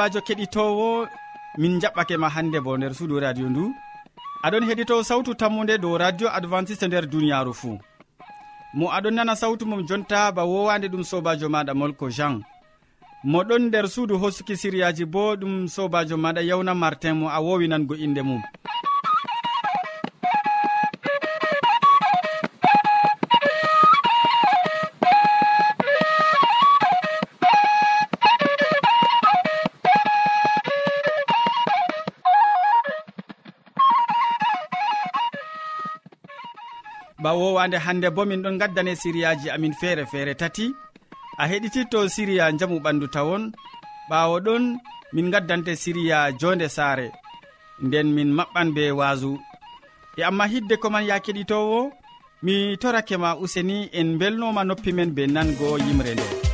sobajo keɗitowo min jaɓɓake ma hande bo nder suudu radio ndu. Aɗon heɗito sawtu tammude dow radio adventiste nder duniyaru fuu. Mo aɗon nana sawtu mum jonta ba wowande ɗum sobajo maɗa molko jean. Moɗon nder suudu hosuki siriyaji bo ɗum sobajo maɗa yawna martin mo a wowinango inde mum. ba wowande hande bo min ɗon gaddane siriyaji amin feere feere tati. A heɗititto siriya jamu ɓandu tawon. Ɓawo ɗon min gaddante siriya jonde saare. Nden min maɓɓan be waasu e amma hidde koman ya keɗitowo mi torake ma useni en belnoma noppi men be nango yimre nde.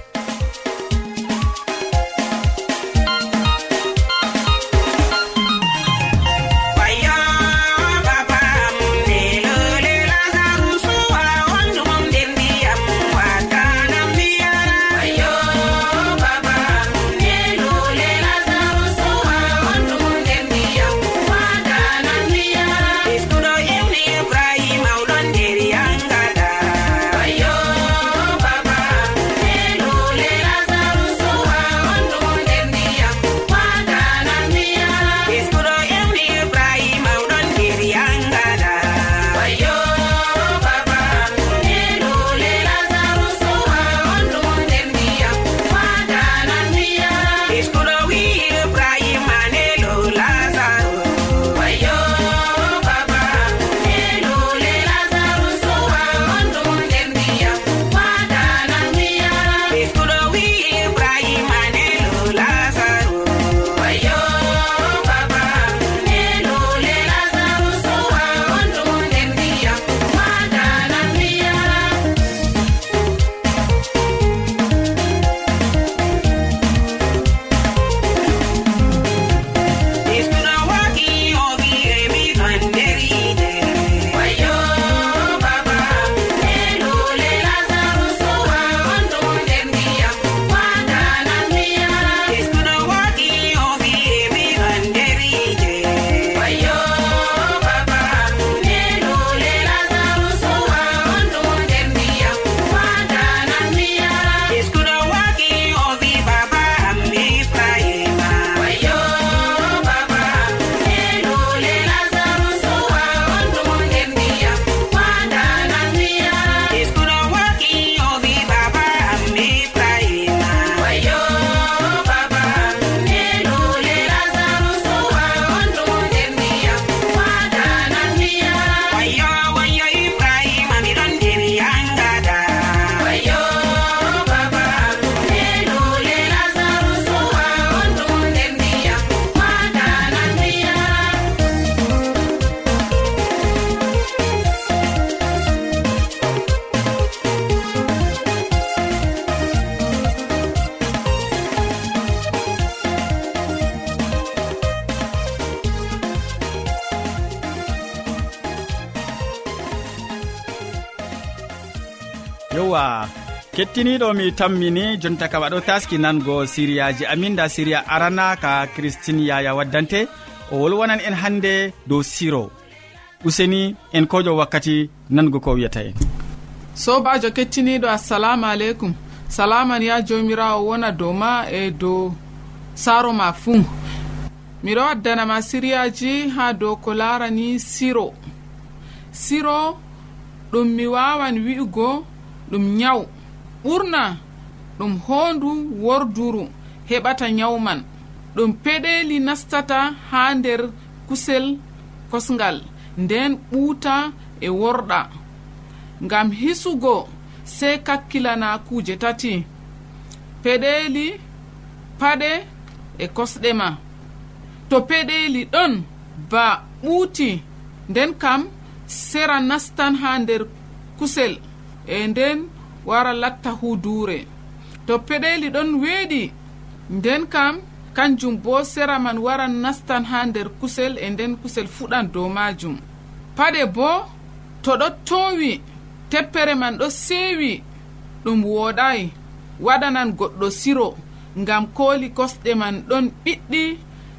kettiniɗo mi tammini jonta kam aɗo taski nango siriyaji amin da siriya arana ka christine yaya waddante. O wolwonan en hande dow siro. Useni en kojo wakkati nango ko wiyata en. Sobajo kettiniɗo assalamu aleykum. Salaman ya jomirawo wona dow ma e dow saro ma fuu miɗo waddanama siriyaji ha dow ko larani siro. Siro ɗum mi wawan wi'ugo ɗum nyawu. ɓurna ɗum hondu worduru heɓata nyawman. Ɗum peɗeli nastata ha nder kusel kosgal nden ɓuuta e worɗa. Ngam hisugo sey kakkilana kuuje tati. Peɗeli paɗe e kosɗe ma. To peɗeli ɗon ba ɓuuti nden kam sera nastan ha nder kusel e nden wara latta huduure to peɗeli ɗon weeɗi. Nden kam kanjum bo sera man waran nastan ha nder kusel e nden kusel fuɗan dow majum paɗe bo to ɗo towi teppere man ɗo sewi ɗum woɗai waɗanan goɗɗo siro ngam kooli kosɗe man ɗon ɓiɗɗi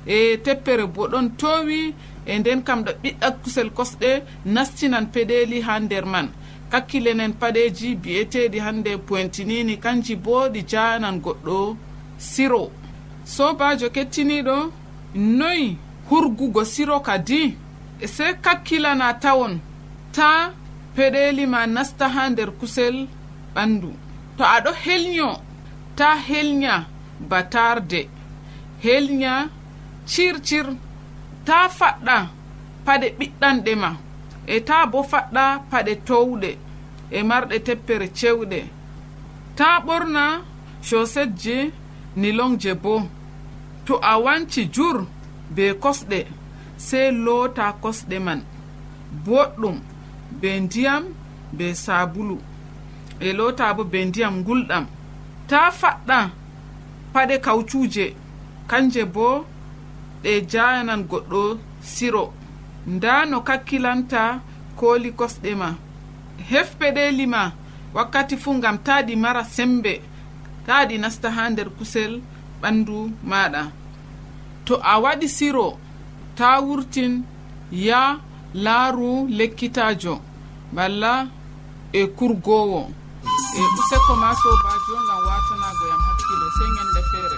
e teppere bo ɗon towi e nden kam ɗo ɓiɗɗa kusel kosɗe nastinan peɗeli ha nder man. kakkilenen paɗeji bi'eteɗi hande pointinini kanji bo ɗi janan goɗɗo siro. Sobajo kettiniɗo noyi hurgugo siro kadi? E se kakkilana tawon ta peɗeli ma nasta ha nder kusel ɓandu to aɗo helnyo ta helnya batarde helnya circir ta faɗɗa paɗe ɓiɗɗanɗe ma. e ta bo faɗɗa paɗe towɗe e marɗe teppere cewɗe. Ta ɓorna chosetji nilonje bo. To a wanci jur be kosɗe sey loota kosɗe man. Boɗɗum be ndiyam be sabulu. E loota bo be ndiyam ngulɗam. Ta faɗɗa paɗe kawcuje kanje bo ɗe jayanan goɗɗo siro. nda no kakkilanta kooli kosɗe ma. Hef peɗeli ma wakkati fuu ngam ta ɗi mara sembe ta ɗi nasta ha nder kusel ɓandu maɗa to a waɗi siro ta wurtin ya laaru lekkitajo balla e kurgowo e useko ma sobajo ngam watanago yam hakkilo sey ñande feere.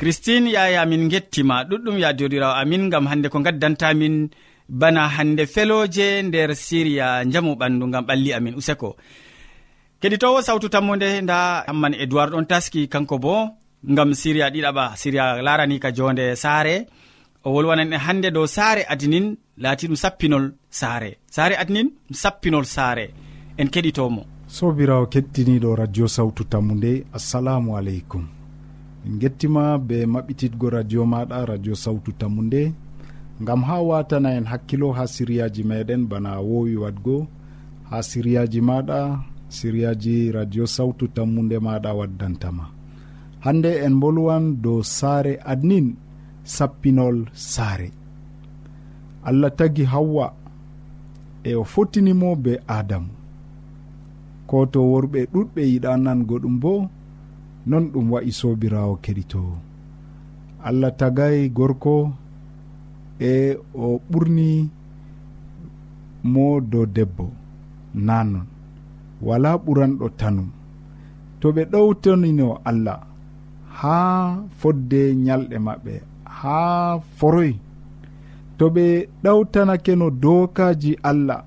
christine yaya min gettima ɗuɗɗum ya joɗirawo amin gam hande ko gaddantamin bana hande feloje nder siriya jamu ɓandu gam ɓalli amin useko. Keɗitowo sawtu tammude nda hamman edoird ɗon taski kanko bo gam siriya ɗiɗaɓa siriya larani ka jonde saare. O wolwanan en hannde dow saare adinin laati ɗum sappinol saare. Saare adinin ɗum sappinol saare. En keɗitomo. Sobirawo kettiniɗo radio sawtu tammu nde assalamu aleykum. min gettima be maɓɓititgo radio maɗa radio sawtu tammu nde gam ha watana en hakkilo ha siriyaji meɗen bana wowi wadgo. Ha siriyaji maɗa siriyaji radio sawtu tammude maɗa waddantama. Hande en bolwan dow saare adnin sappinol saare. Allah tagi hawwa e o fottinimo be adamu. Ko to worɓe ɗuɗɓe yiɗa nango ɗum boo non ɗum wa'i sobirawo keɗitowo allah tagay gorko e o ɓurni mo dow debbo nanon. Wala ɓuranɗo tanum. To ɓe ɗowtonino allah ha fodde ñalɗe maɓɓe ha foroy. To ɓe ɗawtanake no dokaji allah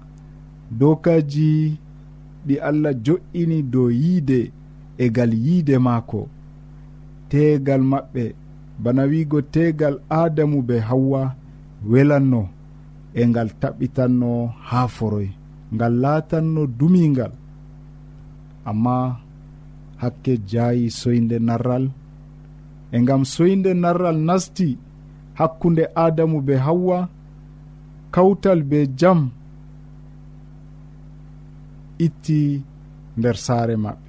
dokaji ɗi allah jo'ini dow yiide e gal yiide maako. Tegal maɓɓe bana wiigo tegal adamu be hawwa welanno e ngal taɓɓitanno haa foroy ngal laatanno dumingal amma hakke jaayi soyde narral e ngam soyde narral nasti hakkunde adamu be hawwa kawtal be jam itti nder saare maɓɓe.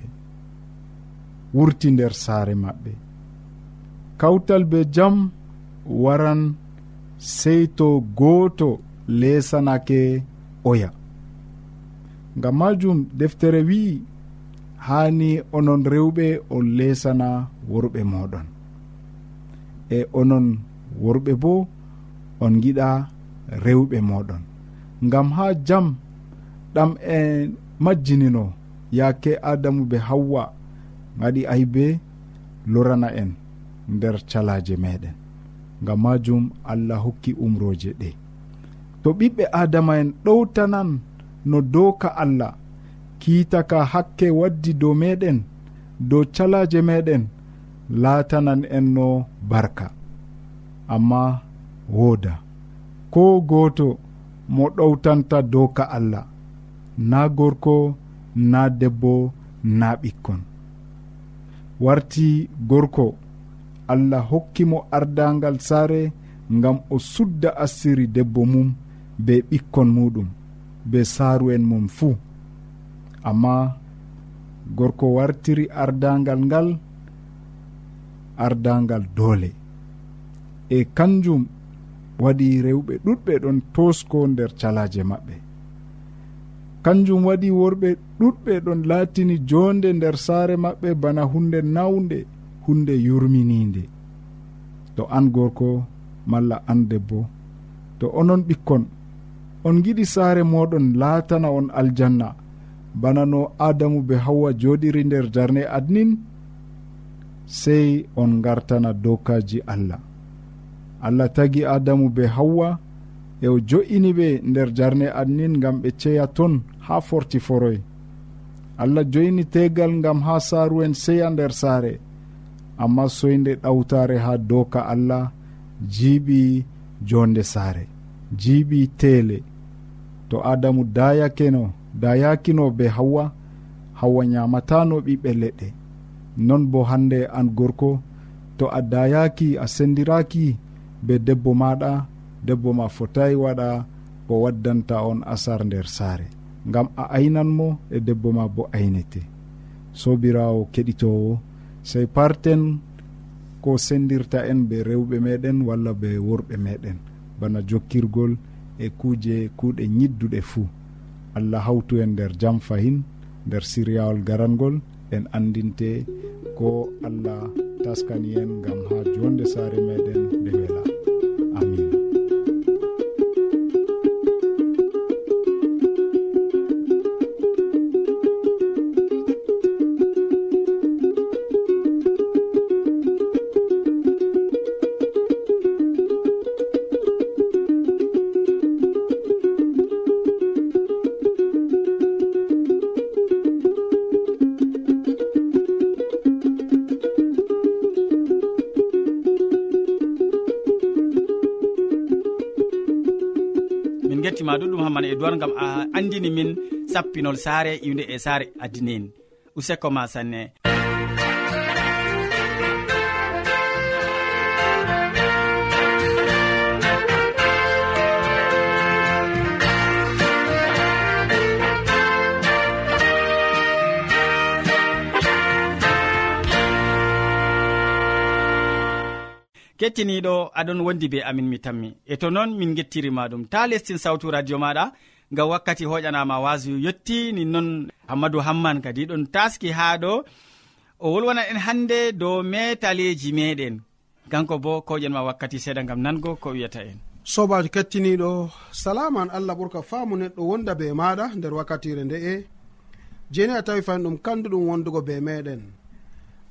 wurti nder saare maɓɓe. Kawtal be jam waran sey to gooto leesanake oya. Ngam majum deftere wi'i haani onon rewɓe on leesana worɓe moɗon e onon worɓe bo on giɗa rewɓe moɗon ngam ha jam ɗam e majjinino yaake adamu be hawwa gaɗi aybe lorana en nder calaje meɗen. Ngam majum allah hokki umroje ɗe. To ɓiɓɓe adama en ɗowtanan no doka allah kiitaka hakke waddi dow meɗen dow calaje meɗen laatanan en no barka. Amma wooda ko gooto mo ɗowtanta dowka allah na gorko na debbo na ɓikkon. warti gorko. Allah hokkimo ardangal saare ngam o sudda assiri debbo mum be ɓikkon muɗum be saaru en mum fuu amma gorko wartiri ardangal ngal ardangal doole. E kanjum waɗi rewɓe ɗuɗɓe ɗon tosko nder calaje maɓɓe. kanjum waɗi worɓe ɗuɗɓe ɗon laatini jonde nder saare maɓɓe bana hunde nawde hunde yurmininde to an gorko malla an debbo to onon ɓikkon on giɗi saare moɗon laatana on aljanna. Bana no adamu be hawwa joɗiri nder darne adnin sey on gartana dokaji allah. Allah tagi adamu be hawwa e o jo'ini ɓe nder jarne adnin gam ɓe ceya ton ha forti foroy allah joyni tegal gam ha saaru'en seya nder saare. Amma soyde ɗawtare ha doka allah jiiɓi jonde saare jiiɓi teele. To adamu dayakeno dayakino be hawwa hawwa ñamatano ɓiɓɓe leɗɗe. Non bo hande an gorko to a dayaki a sendiraki be debbo maɗa debbo ma fotayi waɗa ko waddanta on asar nder saare. gam a aynanmo e debbo ma bo aynete. Sobirawo keɗitowo sey parten ko sendirta en be rewɓe meɗen walla be worɓe meɗen. Bana jokkirgol e kuuje kuuɗe ñidduɗe fuu allah hawtu en nder jam fahin nder siryawol garangol en andinte ko allah taskani en gam ha jonde saare meɗen ndewen ma ɗuɗɗum hamman e duwar gam a andini min sappinol saare iwde e saare adineni useko ma sanne. kettiniɗo aɗon wondi be amin mi tammi. E to noon min gettirima ɗum. Ta lestin sawtu radio maɗa ngam wakkati hoƴanama wasu yetti ni noon hammadou hamman kadi. Ɗon taski ha ɗo o wolwana en hande dow metaleji meɗen kanko bo koƴenma wakkati seeɗa gam nango ko wiyata en. Sobajo kettiniɗo salaman allah ɓurka faamu neɗɗo wonda be maɗa nder wakkatire nde'e jeni a tawi fani ɗum kanduɗum wondugo be meɗen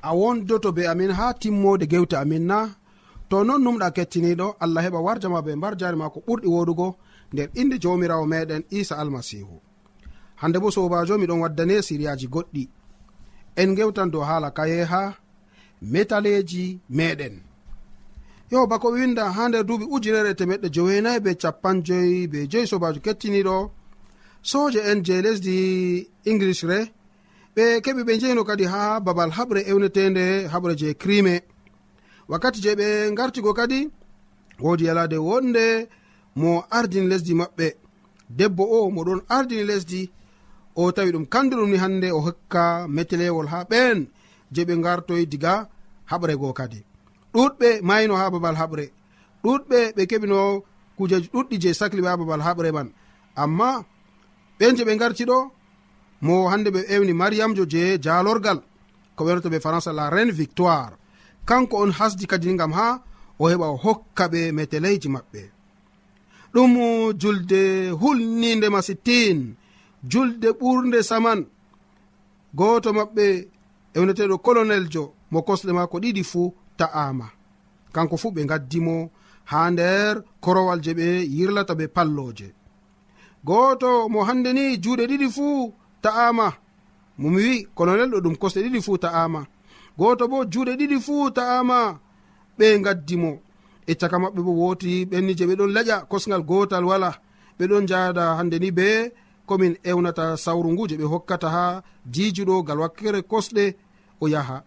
a wondoto be amin ha timmode gewte amin na. to non numɗa kettiniɗo allah heɓa warjama be mbar jari ma ko ɓurɗi woɗugo nder inde jawmirawo meɗen isa almasihu. Hande bo sobajo miɗon waddane siriyaji goɗɗi. En gewtan dow haala kayeha metaleji meɗen. Yo bako winda ha nder duuɓi ujunere temeɗɗe jowenayi be capan joyi be joyi sobajo kettiniɗo soje en je lesdi english re ɓe keɓi ɓe jeyno kadi ha babal haɓre ewnetende haɓre je crime wakkati je ɓe gartigo kadi wodi yalade wonde mo ardini lesdi maɓɓe. Debbo o moɗon ardini lesdi o tawi ɗum kandu ɗum ni hande o hokka metelewol ha ɓen je ɓe gartoy diga haɓre go kadi. Ɗuɗɓe mayno ha babal haɓre. Ɗuɗɓe ɓe keɓino kujeji ɗuɗɗi je sahliɓe ha babal haɓre man. Amma ɓen je ɓe garti ɗo mo hande ɓe ewni mariyamjo je jalorgal ko ɓenoto ɓe françai la reine victoire. kanko on hasdi kadi gam ha o heɓa o hokka ɓe meteleyji maɓɓe. Ɗum julde hulninde masitin julde ɓurde saman. Goto maɓɓe ewneteɗo colonel jo mo kosɗe mako ɗiɗi fuu ta'ama. Kanko fuu ɓe gaddimo ha nder korowal je ɓe yirlata be palloje goto mo hande ni juuɗe ɗiɗi fuu ta'ama. Momi wi colonel ɗo ɗum kosɗe ɗiɗi fuu ta'ama. goto bo juuɗe ɗiɗi fuu ta'ama. Ɓe gaddimo e caka maɓɓe bo woti ɓenni je ɓe ɗon laƴa kosgal gotal wala. Ɓe ɗon jahda hande ni be komin ewnata sawru ngu je ɓe hokkata ha jijuɗo gal wakkere kosɗe o yaha.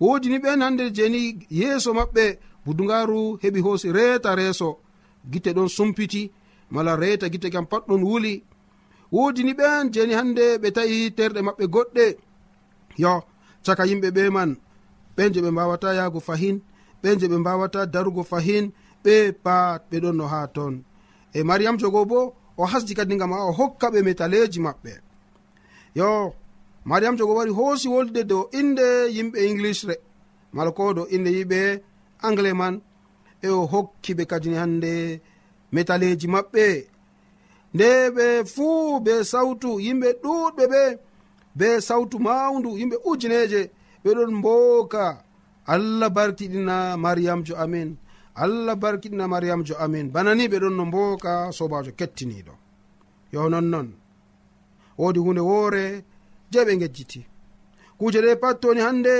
Wodi ni ɓen hande jeni yeeso maɓɓe budugaru heɓi hoosi reeta reeso. Gite ɗon sumpiti mala reeta gite kam pat ɗon wuli. Wodi ni ɓen jeni hande ɓe tawi terɗe maɓɓe goɗɗe. Yo caka yimɓe ɓe man. ɓen je ɓe mbawata yahgo fahin ɓen je ɓe mbawata darugo fahin ɓe pat ɓe ɗon no ha ton. E mariam jogo bo o hasdi kadi gam a o hokka ɓe metaleji maɓɓe. Yo mariam jogo wari hoosi wolde dow inde yimɓe englishre mala ko dow inde yimɓe anglais man e o hokki ɓe kadini hande metaleji maɓɓe. Nde ɓe fuu be sawtu yimɓe ɗuɗɓe ɓe be sawtu mawndu yimɓe ujineje ɓeɗon mbooka allah barkiɗina mariyamjo amin. Allah barkiɗina mariyamjo amin. Bana ni ɓeɗon no mbooka sobajo kettiniɗo. Yo nonnon woodi hunde woore je ɓe gejjiti kuje ɗe pat toni hande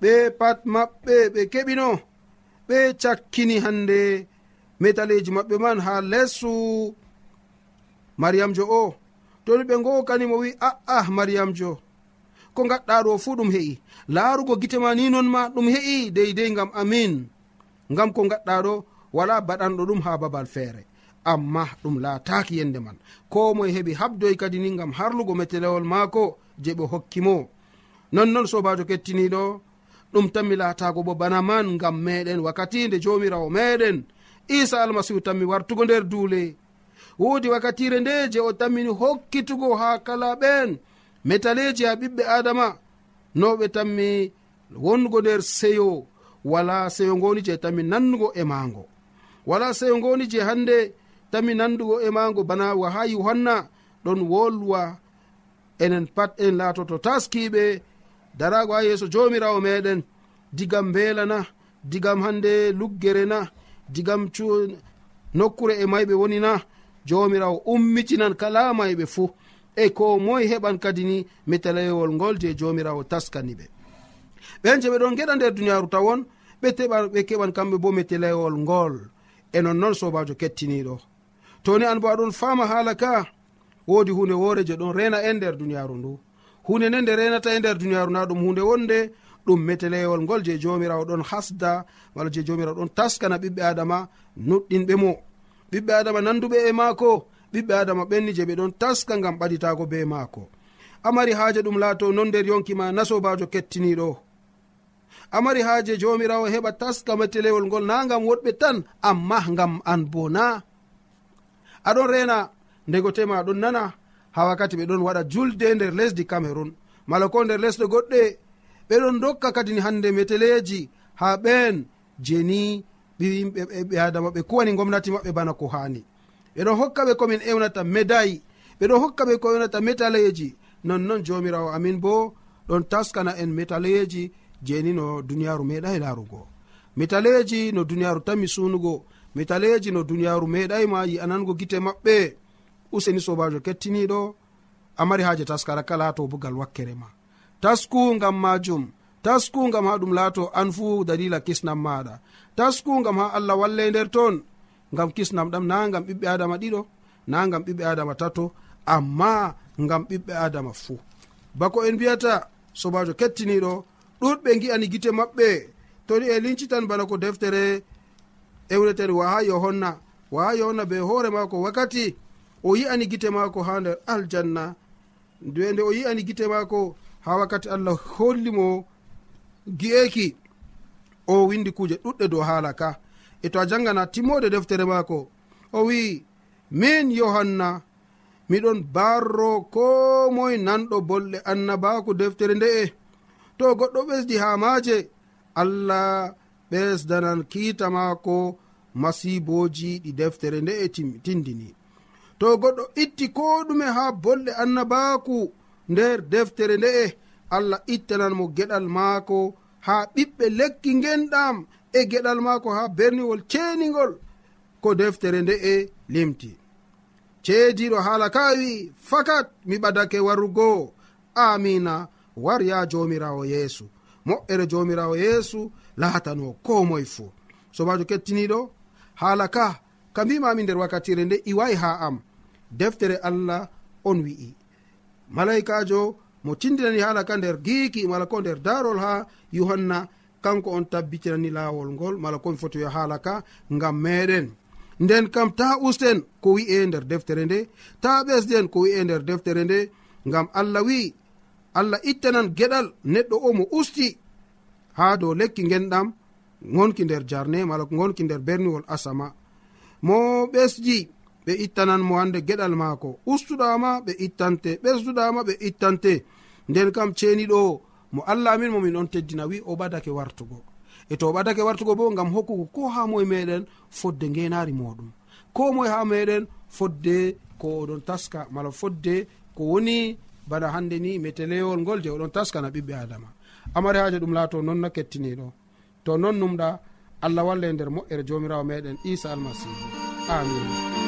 ɓe pat maɓɓe ɓe keɓino. Ɓe cakkini hande metaleji maɓɓe man ha lessu mariyamjo o. Toni ɓe ngokani wi ah, ah, a'a mariyamjo ko gaɗɗa ɗo fuu ɗum heƴi laarugo gitema ni non ma ɗum heƴi deydey gam amin. Gam ko gaɗɗa ɗo wala baɗanɗo ɗum ha babal feere. Amma ɗum laataki yende man. Ko moe heɓi habdoy kadi ni gam harlugo metelewol maako je ɓe hokkimo nonnon sobajo kettiniɗo ɗum tanmi laatago bo bana man gam meɗen wakkatide jomirawo meɗen. Isa almasihu tanmi wartugo nder duule. Woodi wakkatire nde je o tammini hokkitugo ha kala ɓen metaleji ha ɓiɓɓe adama no ɓe tammi wongo nder seyo wala seyo ngoni je tammi nandugo e mago wala seyo ngoni je hande tammi nandugo e mago bana wa ha yohanna ɗon wolwa enen pat en laatoto taskiɓe darago ha yeeso jomirawo meɗen digam mbelana digam hande luggere na digam nokkure e mayɓe woni na jomirawo ummitinan kala mayɓe fuu. e ko moye heɓan kadi ni metalewol ngol je jomirawo taskani ɓe ɓen je ɓe ɗon geɗa nder duniyaru tawon ɓe teɓa ɓe keɓan kamɓe bo metelewol ngol. E nonnoon sobajo kettiniɗo. Toni an bo aɗon fama haala ka wodi hunde wore je ɗon rena en nder duniyaru ndu. Hunde nde nde renata e nder duniyaru na ɗum hunde wonde ɗum metelewol ngol je jomirawo ɗon hasda walla je jomirawo ɗon taskana ɓiɓɓe adama nuɗɗinɓe mo. Ɓiɓɓe adama nanduɓe e maako ɓiɓɓe adama ɓenni je ɓe ɗon taska gam ɓaɗitago be maako. Amari haaje ɗum laato non nder yonkima nasobajo kettiniɗo amari haaje jomirawo heɓa taska mettelewol ngol na gam woɗɓe tan amma gam an bo na aɗon rena ndegotema aɗon nana ha wakkati ɓe ɗon waɗa julde nder lesdi cameron mala ko nder lesɗe goɗɗe ɓeɗon dokka kadini hande meteleji ha ɓen jeni ɓi adama ɓe kuwani gomnati maɓɓe bana ko hani ɓeɗo hokka ɓe komin ewnata médaille ɓeɗo hokka ɓe ko ewnata métaleji nonnon jomirawo amin bo ɗon taskana en métaleji jeni no duniyaru meɗai larugo. Métaleji no duniyaru tanmi sunugo métaleji no duniyaru meɗaima yi anango gite maɓɓe. Useni sobajo kettiniɗo amari haje taskara kala to bugal wakkere ma. Tasku gam majum tasku gam ha ɗum laato an fu dalila kisnam maɗa. Tasku gam ha allah walle nder ton gam kisnam ɗam na gam ɓiɓɓe adama ɗiɗo na gam ɓiɓɓe adama tato amma gam ɓiɓɓe adama fuu. Bako en mbiyata sobajo kettiniɗo ɗuɗɓe gi'ani gite maɓɓe. Toni e lincitan bana ko deftere ewreten waha yohanna waha yohanna be hoore mako wakkati o yi'ani gite mako ha nder aljanna. Nde o yi'ani gite mako ha wakkati allah hollimo gi'eki o windi kuje ɗuɗɗe dow haala ka e to a jangana timmode deftere maako. O wi'i min yohanna miɗon barro ko moye nanɗo bolɗe annabaku deftere nde'e to goɗɗo ɓesdi ha maaje allah ɓesdanan kiita maako masiboji ɗi deftere nde'e tindini. To goɗɗo itti ko ɗume ha bolɗe annabaku nder deftere nde'e allah ittanan mo geɗal maako ha ɓiɓɓe lekki ngenɗam. e geɗal maako ha berniwol ceenigol ko deftere nde e limti. Ceediɗo haala ka wi fakat mi ɓadake warugo amina war ya jomirawo yeesu. Moƴƴere jomirawo yeesu laatano ko moye fuu sobajo kettiniɗo haala ka ka mbimami nder wakkatire nde iwayi ha am. Deftere allah on wi'i. Malaikajo mo tindinani haala ka nder giiki mala ko nder darol ha yohanna kanko on tabbitirani laawol ngol mala komi foti yo haala ka ngam meɗen. Nden kam ta usten ko wi'e nder deftere nde ta ɓesden ko wi'e nder deftere nde ngam allah wi'i allah ittanan geɗal neɗɗo o mo usti. Ha dow lekki genɗam gonki nder jarne mala gonki nder berniwol asama. Mo ɓesji ɓe ittanan mo hande geɗal maako. Ustuɗama ɓe ittante ɓesduɗama ɓe ittante. Nden kam ceniɗo mo allah amin momin on teddina wi o ɓadake wartugo. E to o ɓadake wartugo bo gam hokkugo ko ha moye meɗen fodde ngenari muɗum ko moye ha meɗen fodde ko oɗon taska mala fodde ko woni bana hande ni meteleyol ngol je oɗon taskana ɓiɓɓe adama. Amari haji ɗum laato noon na kettiniɗo. To non numɗa allah walla e nder moƴƴere jomirawo meɗen isa almasihu. Amin.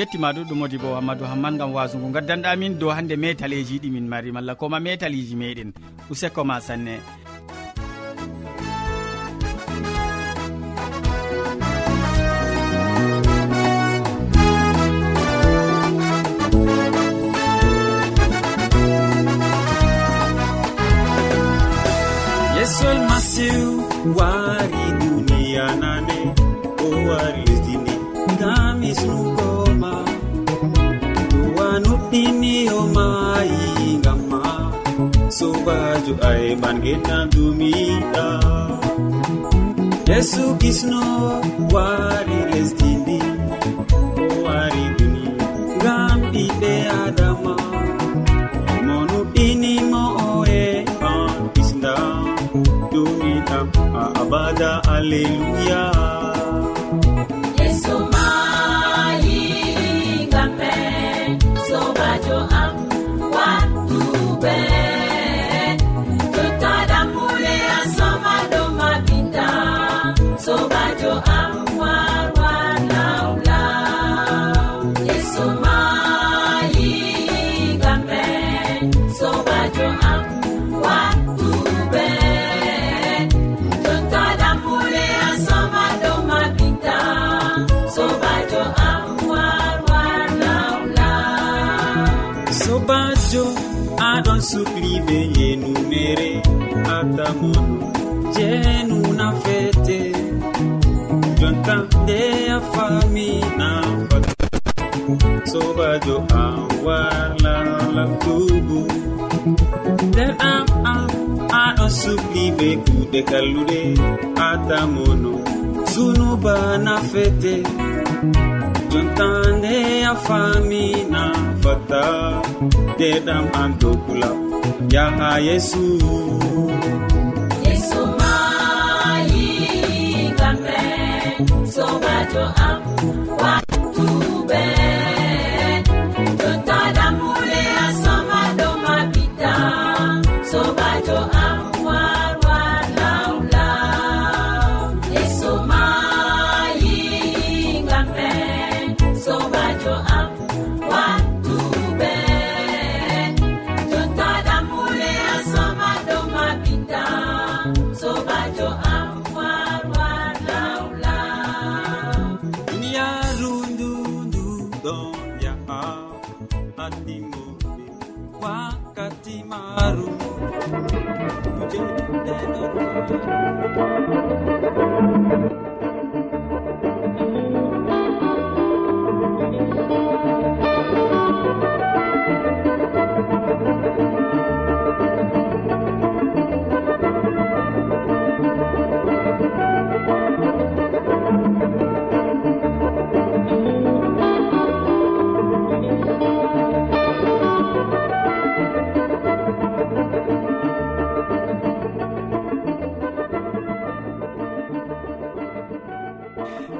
gettima ɗum ɗumodi bo amadou hamman gam wasugo gaddanɗamin dow hande metaleji ɗi min mari. Malla koma metaliji meɗen useko ma sanne. Yesu almasihu wari duniya nane o wari lesdine ngam e isnugo ɗini o maayi ngam sobajo ay genam dumiɗa yesu kisno wari lesdindi o wari duni ngam ɓiɓɓe adama. Monuɗinimo oe an kisda dumiɗam a abada alleluya. larlantugu nder am am aɗo subli be kuɗe kalluɗe atamono sunuba nafete jontande a famina fata. Deɗam am dokula yaha yesu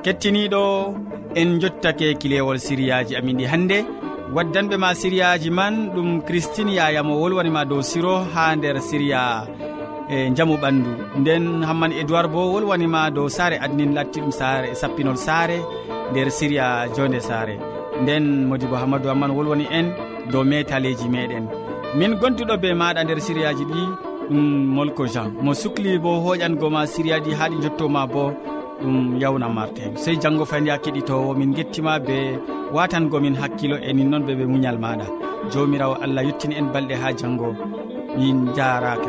kettiniɗo en jottake kilewol siriyaji amin ɗi hannde. Waddanɓe ma siriyaji man ɗum christine yayamo wolwanima dow siro ha nder siriya e jaamu ɓandu nden hamman edoird bo wolwanima dow saare adnin latti ɗum saare sappinol saare nder siriya jonde saare. Nden modi bo hammadou hamman wolwani en dow metaleji meɗen min gonduɗo be maɗa nder siriyaji ɗi ɗum molko jean. Mo sukli bo hoƴangoma siriya ɗi haaɗi jottoma bo ɗum yawna martin. Sey janggo fayin ya keɗitowo min gettima be watangomin hakkilo e nin noon ɓe ɓe muñal maɗa. Jomirawo allah yettini en balɗe ha janggo min jarake